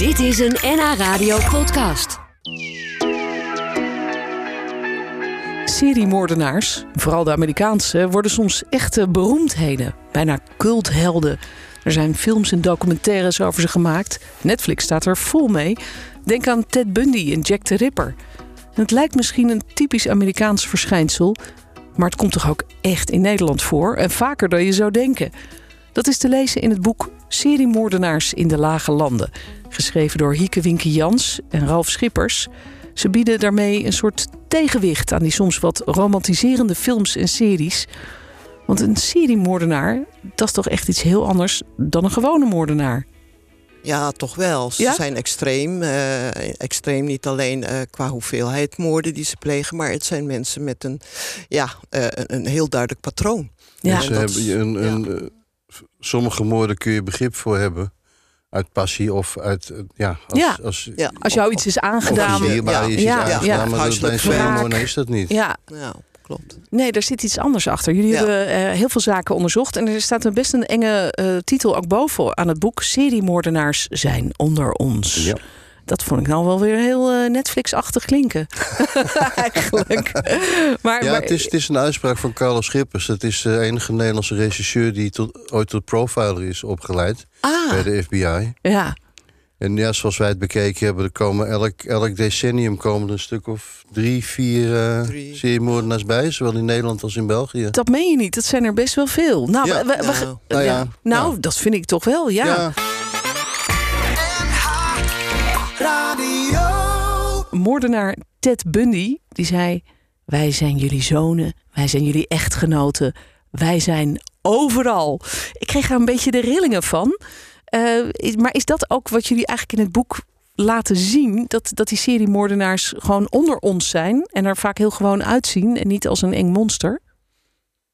Dit is een NH Radio podcast. Seriemoordenaars, vooral de Amerikaanse, worden soms echte beroemdheden. Bijna culthelden. Er zijn films en documentaires over ze gemaakt. Netflix staat er vol mee. Denk aan Ted Bundy en Jack the Ripper. Het lijkt misschien een typisch Amerikaans verschijnsel, maar het komt toch ook echt in Nederland voor en vaker dan je zou denken. Dat is te lezen in het boek Seriemoordenaars in de Lage Landen, geschreven door Hieke Winke Jans en Ralf Schippers. Ze bieden daarmee een soort tegenwicht aan die soms wat romantiserende films en series. Want een seriemoordenaar, dat is toch echt iets heel anders dan een gewone moordenaar. Ja, toch wel. Ze Ja? zijn extreem. eh, extreem niet alleen eh, qua hoeveelheid moorden die ze plegen, maar het zijn mensen met een, ja, eh, een, een heel duidelijk patroon. Ja. En is- een, ja. een, sommige moorden kun je begrip voor hebben. Uit passie of uit... eh, ja, als, Ja. als, Ja. Als jou iets is of aangedaan. een dierbaar is iets Ja, ja. aangedaan, maar dat, bij een seriemoordenaar is dat niet. Ja, Ja, klopt. Nee, daar zit iets anders achter. Jullie Ja. hebben eh, heel veel zaken onderzocht. En er staat een best een enge eh, titel ook boven aan het boek. Seriemoordenaars zijn onder ons. Ja. Dat vond ik nou wel weer heel eh, Netflix-achtig klinken. Eigenlijk. Maar, Ja, maar- het is, het is een uitspraak van Carlos Schippers. Het is de enige Nederlandse regisseur die tot, ooit tot profiler is opgeleid ah, bij de FBI. ja. En ja, zoals wij het bekeken hebben, er komen elk, elk decennium komen er een stuk of drie, vier eh Drie. seriemoordenaars bij, zowel in Nederland als in België. Dat meen je niet. Dat zijn er best wel veel. Nou, Ja. we- we- we- Nou, nou ja, nou ja. dat vind ik toch wel, ja. Moordenaar Ted Bundy, die zei... wij zijn jullie zonen, wij zijn jullie echtgenoten, wij zijn overal. Ik kreeg daar een beetje de rillingen van. Eh, is- maar is dat ook wat jullie eigenlijk in het boek laten zien? Dat, dat die seriemoordenaars gewoon onder ons zijn... en er vaak heel gewoon uitzien en niet als een eng monster?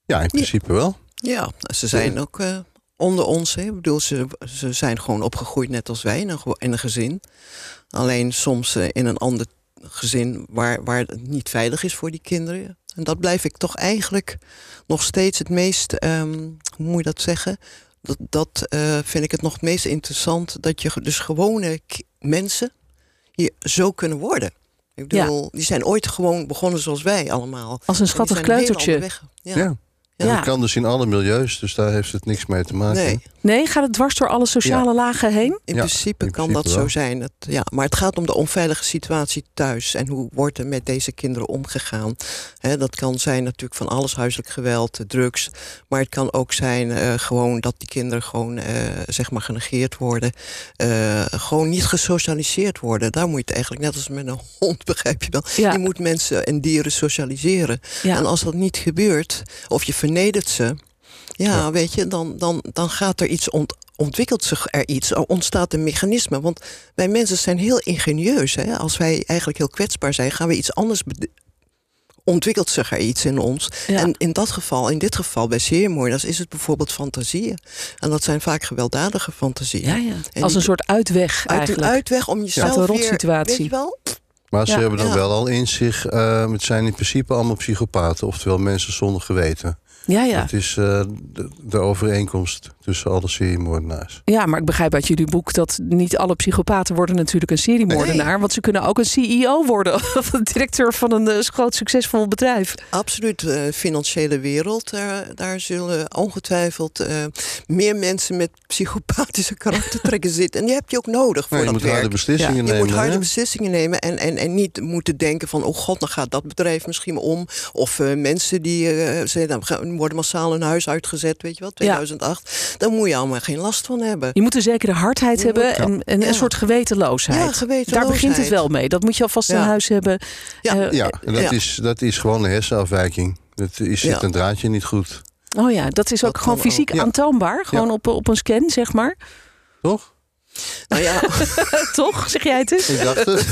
ja, in principe wel. Ja, ze zijn ook eh, onder ons. Hè. Ik bedoel, ze, ze zijn gewoon opgegroeid net als wij in een, in een gezin. Alleen soms eh, in een ander gezin waar, waar het niet veilig is voor die kinderen. En dat blijf ik toch eigenlijk nog steeds het meest, ehm, hoe moet je dat zeggen? Dat, dat eh, vind ik het nog het meest interessant. Dat je dus gewone mensen hier zo kunnen worden. Ik bedoel, die zijn ooit gewoon begonnen zoals wij allemaal. Als een schattig kleutertje. Ja. Ja. dat kan dus in alle milieus, dus daar heeft het niks mee te maken. Nee. Nee, gaat het dwars door alle sociale lagen heen? In Ja, principe in kan dat zo zijn. Het, ja, maar het gaat om de onveilige situatie thuis. En hoe wordt er met deze kinderen omgegaan? Hè, dat kan zijn natuurlijk van alles, huiselijk geweld, eh, drugs. Maar het kan ook zijn eh, gewoon dat die kinderen gewoon eh, zeg maar genegeerd worden. Eh, gewoon niet gesocialiseerd worden. Daar moet je het eigenlijk, net als met een hond, begrijp je wel. Ja. Je moet mensen en dieren socialiseren. Ja. En als dat niet gebeurt, of je vernedert ze, ja, Ja. weet je, dan, dan, dan gaat er iets ont, ontwikkelt zich er iets, er ontstaat een mechanisme. Want wij mensen zijn heel ingenieus. Hè? Als wij eigenlijk heel kwetsbaar zijn, gaan we iets anders. Ontwikkelt zich er iets in ons. Ja. En in dat geval, in dit geval bij seriemoordenaars, is het bijvoorbeeld fantasieën. En dat zijn vaak gewelddadige fantasieën. Ja, ja. En Als een soort uitweg Uit een eigenlijk. uitweg om jezelf Uit een weer... rotsituatie. Weet je wel? Maar ze Ja. hebben dan Ja. wel al in zich, eh, het zijn in principe allemaal psychopaten, oftewel mensen zonder geweten. Ja, ja. Het is eh, de, de overeenkomst tussen alle seriemoordenaars. Ja, maar ik begrijp uit jullie boek dat niet alle psychopaten worden natuurlijk een seriemoordenaar. Want ze kunnen ook een CEO worden of een directeur van een eh, groot succesvol bedrijf. Absoluut, de financiële wereld. Daar, daar zullen ongetwijfeld eh, meer mensen met psychopathische karaktertrekken zitten. En die heb je ook nodig voor je dat moet harde werk. beslissingen Ja. Je nemen. moet harde hè? beslissingen nemen en, en, en niet moeten denken van... oh god, dan gaat dat bedrijf misschien om. Of mensen die ze, dan gaan- worden massaal hun huis uitgezet, weet je wel, 2008. Dan moet je allemaal geen last van hebben. Je moet een zekere hardheid Je hebben moet- en, en Ja. een soort gewetenloosheid. Ja, gewetenloosheid. Daar begint het wel mee. Dat moet je alvast in huis hebben. Ja. Eh, Ja, en dat, Ja. Is, dat is gewoon een hersenafwijking. Dat is, zit Ja. een draadje niet goed. Oh ja, dat is ook Dat gewoon fysiek ook. Ja. aantoonbaar. Gewoon Ja. op, op een scan, zeg maar. Toch? Nou ja, Toch? Zeg jij het eens? Ik dacht het.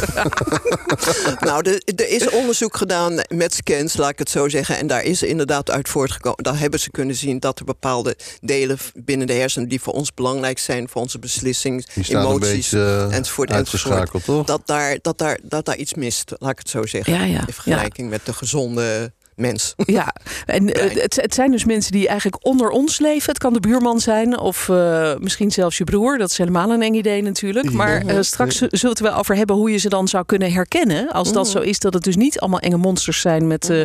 nou, er, er is onderzoek gedaan met scans, laat ik het zo zeggen. En daar is inderdaad uit voortgekomen. Daar hebben ze kunnen zien dat er bepaalde delen binnen de hersenen... die voor ons belangrijk zijn, voor onze beslissingen, emoties... beetje eh, enzovoort, uitgeschakeld, toch? dat daar, dat, daar, dat daar iets mist, laat ik het zo zeggen. Ja, ja. In vergelijking met de gezonde mens. Ja, en eh, het, het zijn dus mensen die eigenlijk onder ons leven. Het kan de buurman zijn of eh, misschien zelfs je broer. Dat is helemaal een eng idee natuurlijk. Maar eh, straks zullen we het wel over hebben hoe je ze dan zou kunnen herkennen. Als dat zo is, dat het dus niet allemaal enge monsters zijn met... eh,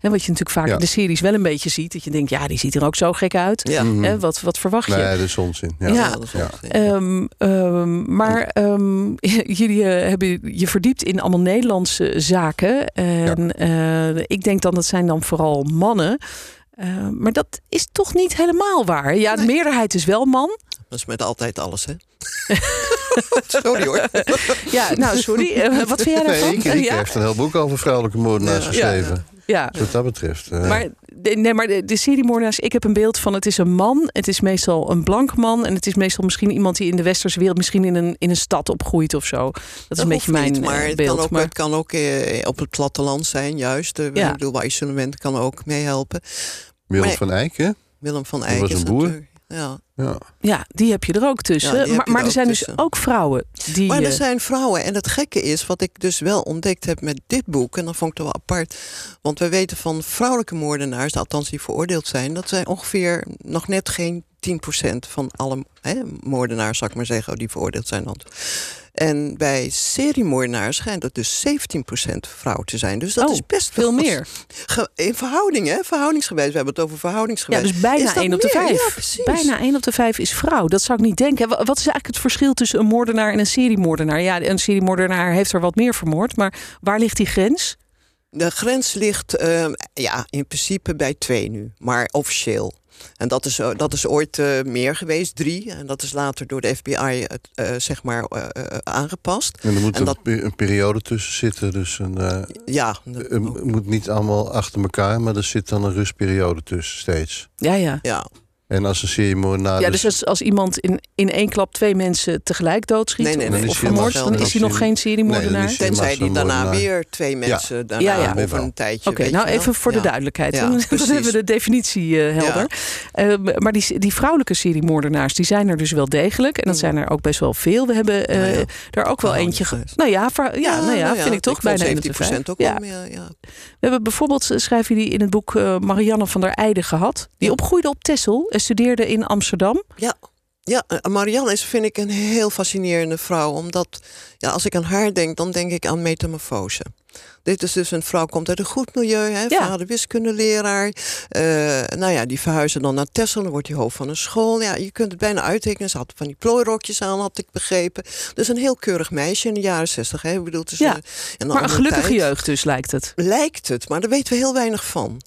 hè, wat je natuurlijk vaak Ja. in de series wel een beetje ziet. Dat je denkt, ja, die ziet er ook zo gek uit. Ja, Hè, wat, wat verwacht je? Nee, dat is onzin. Ja. Ja. ja, dat is Ja. onzin. Ehm, ehm, maar ehm, jullie eh, hebben je verdiept in allemaal Nederlandse zaken. En eh, ik denk dan dat zijn dan vooral mannen. Eh, maar dat is toch niet helemaal waar. Ja, de meerderheid is wel man. Dat is met altijd alles, hè? Sorry hoor. Ja, nou sorry. Eh, wat vind jij Nee, daarvan? ik, ik ja, heeft een heel boek over vrouwelijke moordenaars Ja. geschreven. ja. Dus wat dat betreft. eh, Maar, de, nee, maar de, de seriemoordenaars, ik heb een beeld van het is een man. Het is meestal een blank man. En het is meestal misschien iemand die in de westerse wereld... misschien in een, in een stad opgroeit of zo. Dat is een beetje mijn niet, eh, maar het beeld. kan ook, maar, het kan ook eh, op het platteland zijn, juist. Eh, Ja. Ik bedoel, bij isolement kan ook meehelpen. Willem maar- van Eyck, hè? Willem van Dat Eyck was is een boer. Ja. Ja. ja, die heb je er ook tussen. Ja, maar maar er er zijn dus ook vrouwen die... Maar er zijn vrouwen. En het gekke is, wat ik dus wel ontdekt heb met dit boek... en dat vond ik toch wel apart... want we weten van vrouwelijke moordenaars... althans die veroordeeld zijn... dat zijn ongeveer nog net geen 10% van alle hè, moordenaars... zou ik maar zeggen, die veroordeeld zijn. Dan. En bij seriemoordenaars schijnt het dus 17% vrouw te zijn. Dus dat Oh, is best veel meer. In verhouding, hè? Verhoudingsgewijs. We hebben het over Ja, verhoudingsgewijs. dus bijna Is dat 1 op de meer? 5. Ja, precies. bijna 1 op de 5 is vrouw. Dat zou ik niet denken. Wa- Wat is eigenlijk het verschil tussen een moordenaar en een seriemoordenaar? Ja, een seriemoordenaar heeft er wat meer vermoord. Maar waar ligt die grens? De grens ligt ehm, ja, in principe bij twee nu, maar officieel. En dat is, eh, dat is ooit eh, meer geweest, drie. En dat is later door de FBI het, eh, zeg maar, aangepast. En er moet En een, dat- pe- een periode tussen zitten. Dus een, eh, Ja, het moet niet allemaal achter elkaar, maar er zit dan een rustperiode tussen steeds. Ja, ja. ja. En als een seriemoordenaar... ja, dus als, als iemand in, in één klap twee mensen tegelijk doodschiet Nee, nee, of, nee, of hij vermoordt, helemaal dan is hij nog geen seriemoordenaar. Nee, hij- Tenzij die daarna weer twee mensen daarna Ja, ja. over een tijdje. Oké, nou je even voor de Ja. duidelijkheid. Ja, dan, hebben we de definitie eh, helder. Eh, maar die, die vrouwelijke seriemoordenaars, die zijn er dus wel degelijk. En dat Mm. zijn er ook best wel veel. We hebben eh, Nou ja, er ook wel eentje... Nou ja, ver- ja, nou ja, vind ik toch bijna 1 op de 5. 17% ook Ja. wel meer, ja. We hebben bijvoorbeeld, eh, schrijven jullie in het boek, Marianne van der Eijden gehad. Die Ja. opgroeide op Texel en studeerde in Amsterdam. Ja, ja eh, Marianne is, vind ik, een heel fascinerende vrouw. Omdat, ja, als ik aan haar denk, dan denk ik aan metamorfose. Dit is dus een vrouw, komt uit een goed milieu. Hè, Ja. Vader wiskundeleraar. Eh, nou ja, die verhuizen dan naar Texel. Dan wordt hij hoofd van een school. Ja, je kunt het bijna uittekenen. Ze had van die plooirokjes aan, had ik begrepen. Dus een heel keurig meisje in de jaren zestig. Hè. Ik bedoel, het is Ja, een, een Maar een gelukkige tijd. jeugd dus, lijkt het. Lijkt het, maar daar weten we heel weinig van.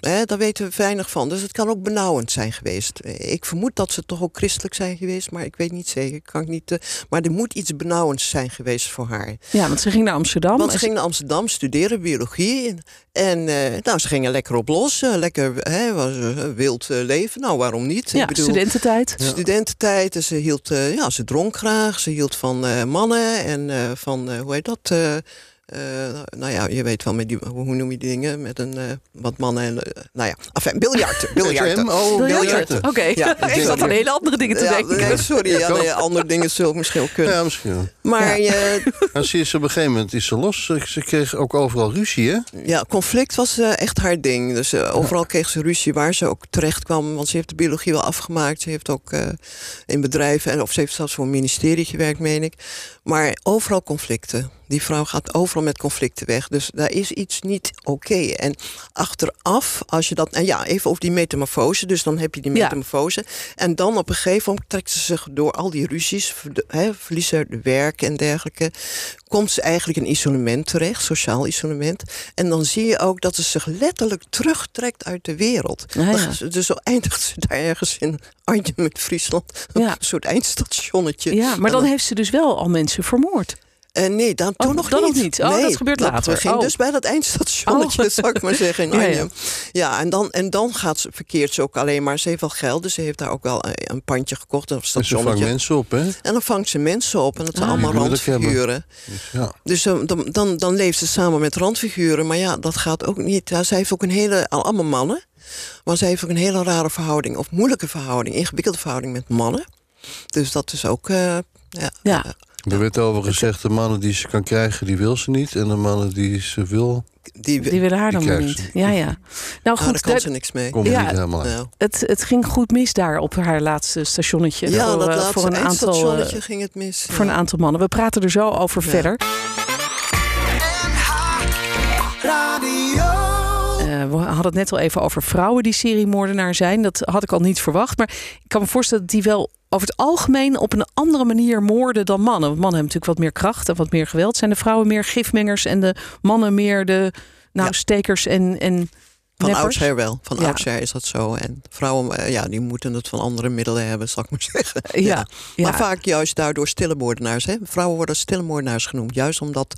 Hè, daar weten we weinig van. Dus het kan ook benauwend zijn geweest. Ik vermoed dat ze toch ook christelijk zijn geweest, maar ik weet niet zeker. Kan ik niet, eh, maar er moet iets benauwends zijn geweest voor haar. Ja, want ze ging naar Amsterdam. Want ze ging naar Amsterdam studeren, biologie. En, en eh, nou, ze gingen lekker op los. eh, lekker hè, was, wild leven. Nou, waarom niet? ja, Ik bedoel, studententijd. studententijd. En ze hield, ja, ze dronk graag. Ze hield van mannen en van, hoe heet dat? Eh, nou ja, je weet wel, met die, hoe noem je die dingen? Met een, eh, wat mannen en, eh, nou ja, enfin, biljarten. biljarten. Oh, Biljarten. Oké, Ja, ik zat aan hele andere dingen te Ja, denken. nee, sorry, ja, ook. nee, andere dingen zullen ook misschien kunnen. Ja, misschien wel. Maar ja. Maar ze is op een gegeven moment is ze los. Ze, kreeg ook overal ruzie, hè? ja, conflict was echt haar ding. Dus overal kreeg ze ruzie waar ze ook terecht kwam. Want ze heeft de biologie wel afgemaakt. Ze heeft ook in bedrijven, en, of ze heeft zelfs voor een ministerie gewerkt, meen ik. Maar overal conflicten. Die vrouw gaat overal met conflicten weg. Dus daar is iets niet oké. En achteraf, als je dat. En ja, even over die metamorfose. Dus dan heb je die Ja. metamorfose. En dan op een gegeven moment trekt ze zich door al die ruzies, hè, verliest haar werk en dergelijke. Komt ze eigenlijk in isolement terecht, sociaal isolement. En dan zie je ook dat ze zich letterlijk terugtrekt uit de wereld. Ah, ja. Ze- Dus zo eindigt ze daar ergens in Arnhem met Friesland. Ja. Een soort eindstationnetje. Ja, maar dan heeft ze dus wel al mensen vermoord. Eh, nee, dan, toen Oh, nog dan niet. nog niet. Oh, dat gebeurt later. Oh. dus bij dat eindstationnetje, Oh. zou ik maar zeggen, in Ja, ja. En, dan, en dan gaat ze, verkeert ze ook alleen maar. Ze heeft wel geld, dus ze heeft daar ook wel een, een pandje gekocht. Een Dus ze vangt mensen op, hè? En dan vangt ze mensen op. En dat zijn Ah. allemaal randfiguren. Dus, ja. Dus eh, dan, dan, dan leeft ze samen met randfiguren. Maar ja, dat gaat ook niet. Ja, zij heeft ook een hele, al- allemaal mannen. Maar zij heeft ook een hele rare verhouding. Of moeilijke verhouding. Ingewikkelde verhouding met mannen. Dus dat is ook... eh, ja, Ja. Er werd over gezegd, de mannen die ze kan krijgen, die wil ze niet. En de mannen die ze wil, Die, Die willen haar Die dan niet. ze. Ja, ja. Nou nou, goed, daar kan ze niks mee. Komt Ja. niet helemaal. Nou, het, het ging goed mis daar op haar laatste stationnetje. ja, voor, dat eh, laatste voor, een aantal, eh, ging het mis. voor een aantal mannen. We praten er zo over Ja. verder. Eh, we hadden het net al even over vrouwen die seriemoordenaar zijn. Dat had ik al niet verwacht. Maar ik kan me voorstellen dat die wel over het algemeen op een andere manier moorden dan mannen. Want mannen hebben natuurlijk wat meer kracht en wat meer geweld. Zijn de vrouwen meer gifmengers en de mannen meer de nou, Ja. stekers en, en Van neppers? oudsher wel. Van Ja. oudsher is dat zo. En vrouwen, eh, ja, die moeten het van andere middelen hebben, zal ik maar zeggen. Ja, ja. Maar vaak juist daardoor stille moordenaars. Hè? Vrouwen worden stille moordenaars genoemd. Juist omdat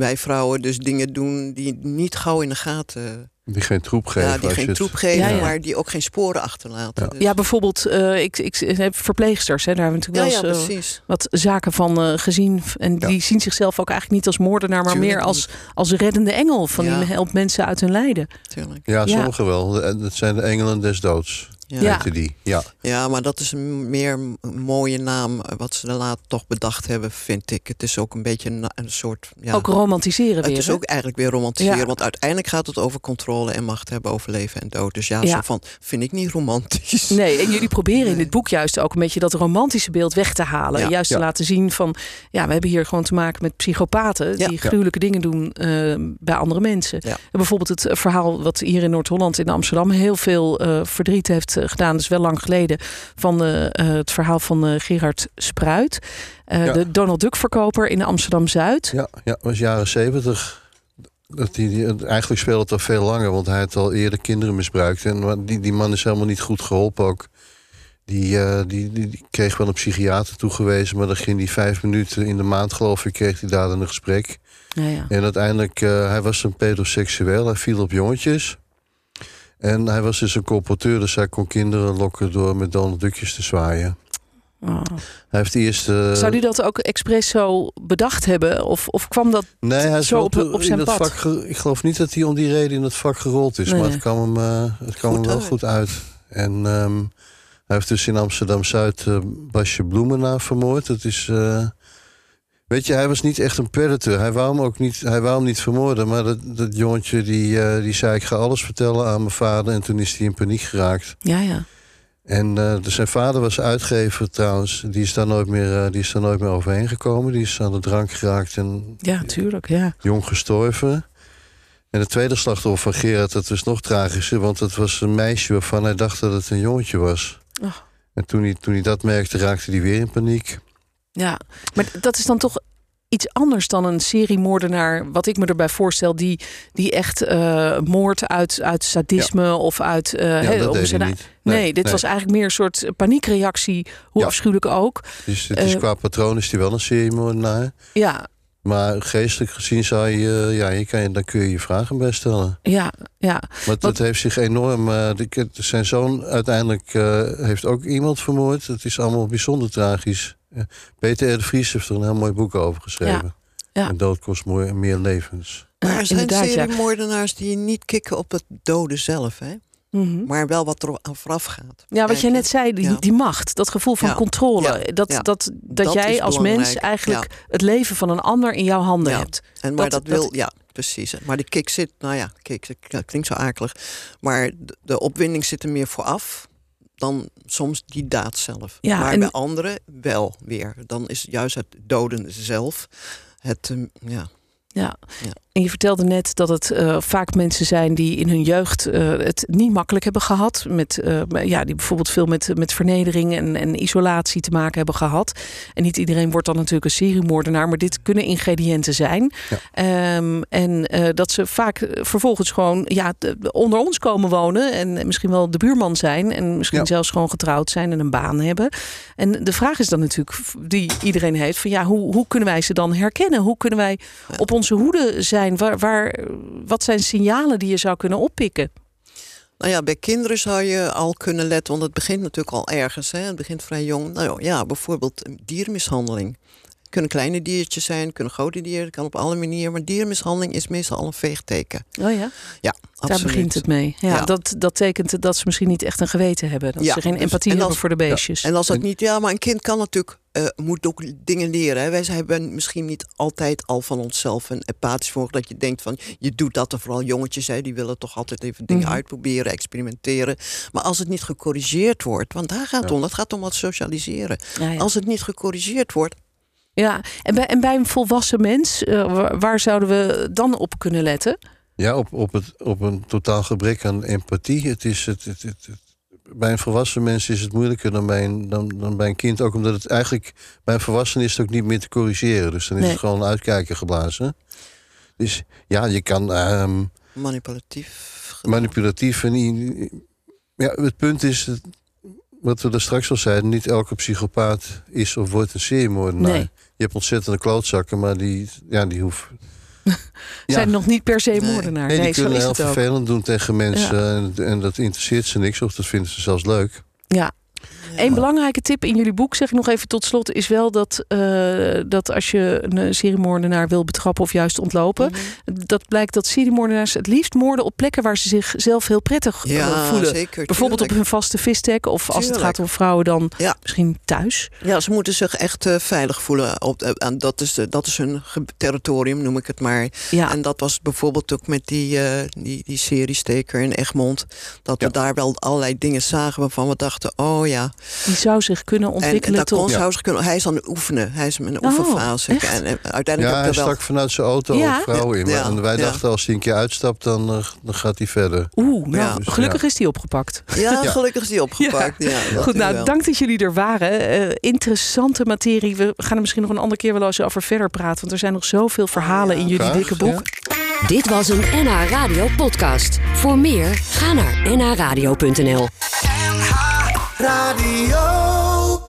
wij vrouwen dus dingen doen die niet gauw in de gaten... Die geen troep geven. ja, die geen het- troep geven, Ja, ja. maar die ook geen sporen achterlaten. Ja. Dus- Ja, bijvoorbeeld, eh, ik, ik heb verpleegsters. Hè, daar hebben we natuurlijk ja, wel eens eh, wat zaken van eh, gezien. En Ja. die zien zichzelf ook eigenlijk niet als moordenaar, maar Tuurlijk meer als, als reddende engel. Van Ja. die helpt mensen uit hun lijden. Tuurlijk. Ja, Ja. sommigen wel. En Dat zijn de engelen des doods. Ja. Ja. Die. Ja. Ja, maar dat is een meer mooie naam eh, wat ze er later toch bedacht hebben, vind ik. Het is ook een beetje een, een soort... Ja, Ook romantiseren weer. het is hè? ook eigenlijk weer romantiseren, Ja. want uiteindelijk gaat het over controle en macht hebben over leven en dood. Dus ja, Ja. zo van, vind ik niet romantisch. Nee, en jullie proberen in dit boek juist ook een beetje dat romantische beeld weg te halen. Ja. Juist te laten zien van, ja, we hebben hier gewoon te maken met psychopaten Ja. die gruwelijke dingen doen eh, bij andere mensen. Ja. En bijvoorbeeld het verhaal wat hier in Noord-Holland in Amsterdam heel veel eh, verdriet heeft eh, gedaan, dus wel lang geleden, van eh, eh, het verhaal van Gerard Spruit, Ja. de Donald Duck verkoper in Amsterdam-Zuid. Ja, ja, was jaren zeventig. Dat die, die, eigenlijk speelde het al veel langer, want hij had al eerder kinderen misbruikt. En die, die man is helemaal niet goed geholpen ook. Die, die, die, die kreeg wel een psychiater toegewezen, maar dan ging hij vijf minuten in de maand, geloof ik, kreeg hij daar een gesprek. Ja, ja. En uiteindelijk, hij was een pedoseksueel, hij viel op jongetjes. En hij was dus een colporteur, dus hij kon kinderen lokken door met Donald Duckjes te zwaaien. Oh. Hij heeft eerst... eh, Zou die dat ook expres zo bedacht hebben? Of, of kwam dat Nee, hij is zo op- op zijn in dat pad? vak. ge- Ik geloof niet dat hij om die reden in het vak gerold is. Nee. Maar het kwam hem, eh, het kwam Goed hem wel uit. goed uit. En ehm, hij heeft dus in Amsterdam Zuid eh, Basje Bloemenaar vermoord. Dat is. Weet je, hij was niet echt een predator. Hij wou hem ook niet, hij wou hem niet vermoorden. Maar dat, dat jongetje die, eh, die zei: Ik ga alles vertellen aan mijn vader. En toen is hij in paniek geraakt. Ja, ja. En eh, dus zijn vader was uitgever trouwens. Die is daar nooit meer, eh, die is daar nooit meer overheen gekomen. Die is aan de drank geraakt en Ja, tuurlijk. Ja. jong gestorven. En het tweede slachtoffer van Gerard, dat was nog tragischer... want dat was een meisje waarvan hij dacht dat het een jongetje was. Oh. En toen hij, toen hij dat merkte, raakte hij weer in paniek. Ja. Maar dat is dan toch iets anders dan een seriemoordenaar, wat ik me erbij voorstel, die, die echt eh moord uit, uit sadisme of uit. eh, Ja, dat om zijn- hij niet. Nee, dit was eigenlijk meer een soort paniekreactie, hoe Ja. afschuwelijk ook. Dus het is eh, qua patroon is hij wel een seriemoordenaar. Ja, Maar geestelijk gezien zou je, ja, je kan, je- dan kun je je vragen bij stellen. ja, ja. Maar het heeft zich enorm... zijn zoon uiteindelijk heeft ook iemand vermoord. Het is allemaal bijzonder tragisch. Peter R. de Vries heeft er een heel mooi boek over geschreven. Ja. En dood kost mooi- meer levens. Maar er zijn seriemoordenaars die niet kicken op het doden zelf, hè? Mhm. maar wel wat er aan vooraf gaat. Ja, wat jij net zei, die, Ja. die macht, dat gevoel van Ja. controle. Ja. Dat, Ja. Dat, dat, Dat jij als mens eigenlijk het leven van een ander in jouw handen Ja. hebt. En maar Dat- dat, wil, dat- ja, precies. Maar de kick zit, nou ja, kick dat klinkt zo akelig. Maar de, de opwinding zit er meer vooraf dan soms die daad zelf. Ja, maar en- bij anderen wel weer. Dan is juist het doden zelf het, ehm, ja, Ja. Ja. En je vertelde net dat het eh, vaak mensen zijn die in hun jeugd eh, het niet makkelijk hebben gehad. Met, eh, ja, die bijvoorbeeld veel met, met vernedering en, en isolatie te maken hebben gehad. En niet iedereen wordt dan natuurlijk een seriemoordenaar, maar dit kunnen ingrediënten zijn. Ja. Ehm, en dat ze vaak vervolgens gewoon ja, de- onder ons komen wonen. En misschien wel de buurman zijn. En misschien Ja. zelfs gewoon getrouwd zijn en een baan hebben. En de vraag is dan natuurlijk, die iedereen heeft: van ja, hoe, hoe kunnen wij ze dan herkennen? Hoe kunnen wij op onze hoede zijn? Waar, waar, wat zijn signalen die je zou kunnen oppikken? Nou ja, bij kinderen zou je al kunnen letten, want het begint natuurlijk al ergens. Hè? Het begint vrij jong. Nou ja, bijvoorbeeld diermishandeling. Kunnen kleine diertjes zijn, kunnen grote dieren, kan op alle manieren. Maar dierenmishandeling is meestal al een veegteken. Oh ja? Ja, Daar begint het mee. Ja, Ja. Dat, dat tekent dat ze misschien niet echt een geweten hebben. Dat Ja, ze geen dus- empathie en hebben als- voor de beestjes. En als dat niet, ja, maar een kind kan natuurlijk, eh, moet ook dingen leren. Hè. Wij hebben misschien niet altijd al van onszelf een empathisch voor dat je denkt van, je doet dat, en vooral jongetjes, hè, die willen toch altijd even dingen Mhm. uitproberen, experimenteren. Maar als het niet gecorrigeerd wordt, want daar gaat het Ja. om, dat gaat om wat socialiseren. ja, ja. Als het niet gecorrigeerd wordt, ja. En, bij, en bij een volwassen mens, eh, waar, zouden we dan op kunnen letten? Ja, op, op, het, op een totaal gebrek aan empathie. Het is het, het, het, het- bij een volwassen mens is het moeilijker dan bij, een, dan, dan bij een kind. Ook omdat het eigenlijk bij een volwassene is het ook niet meer te corrigeren. Dus dan is Nee. het gewoon uitkijken geblazen. Dus ja, je kan ehm, manipulatief. gedaan. manipulatief en ja, het punt is dat- wat we er straks al zeiden: niet elke psychopaat is of wordt een seriemoordenaar. Nee. Je hebt ontzettende klootzakken, maar die, ja, die hoeft. Zijn nog niet per se Nee. moordenaar. Nee, Nee, die zo kunnen is heel het ook. vervelend doen tegen mensen. En, en dat interesseert ze niks, of dat vinden ze zelfs leuk. Ja. Ja. Een belangrijke tip in jullie boek, zeg ik nog even tot slot, is wel dat, eh, dat als je een eh, seriemoordenaar wil betrappen of juist ontlopen, Mhm. dat blijkt dat seriemoordenaars het liefst moorden op plekken waar ze zichzelf heel prettig eh, Ja, voelen. zeker. Bijvoorbeeld op hun vaste vistek of als het gaat om vrouwen dan Ja. misschien thuis. Ja, ze moeten zich echt eh, veilig voelen. Op, en dat, is, dat is hun territorium, noem ik het maar. Ja, En dat was bijvoorbeeld ook met die, eh die, die seriesteker in Egmond. Dat Ja. we daar wel allerlei dingen zagen waarvan we dachten, oh ja. Die zou zich kunnen En, en ontwikkelen tot... zou zich kunnen, hij is aan het oefenen. Hij is in een Oh, oefenfase. echt? En, eh, uiteindelijk Ja, heb hij er wel... stak vanuit zijn auto Ja? ook vrouwen in. Ja, en wij ja. dachten, als hij een keer uitstapt, dan, eh, dan gaat hij verder. Oeh, nou, Ja. Dus, gelukkig ja. is die opgepakt. Ja, Ja. gelukkig is die opgepakt. Goed, nou, wel. dank dat jullie er waren. Eh, interessante materie. We gaan er misschien nog een andere keer wel eens over verder praten. Want er zijn nog zoveel verhalen ja. in jullie Graag, dikke boek. ja. Dit was een NH Radio podcast. Voor meer, ga naar nhradio.nl. NH Radio.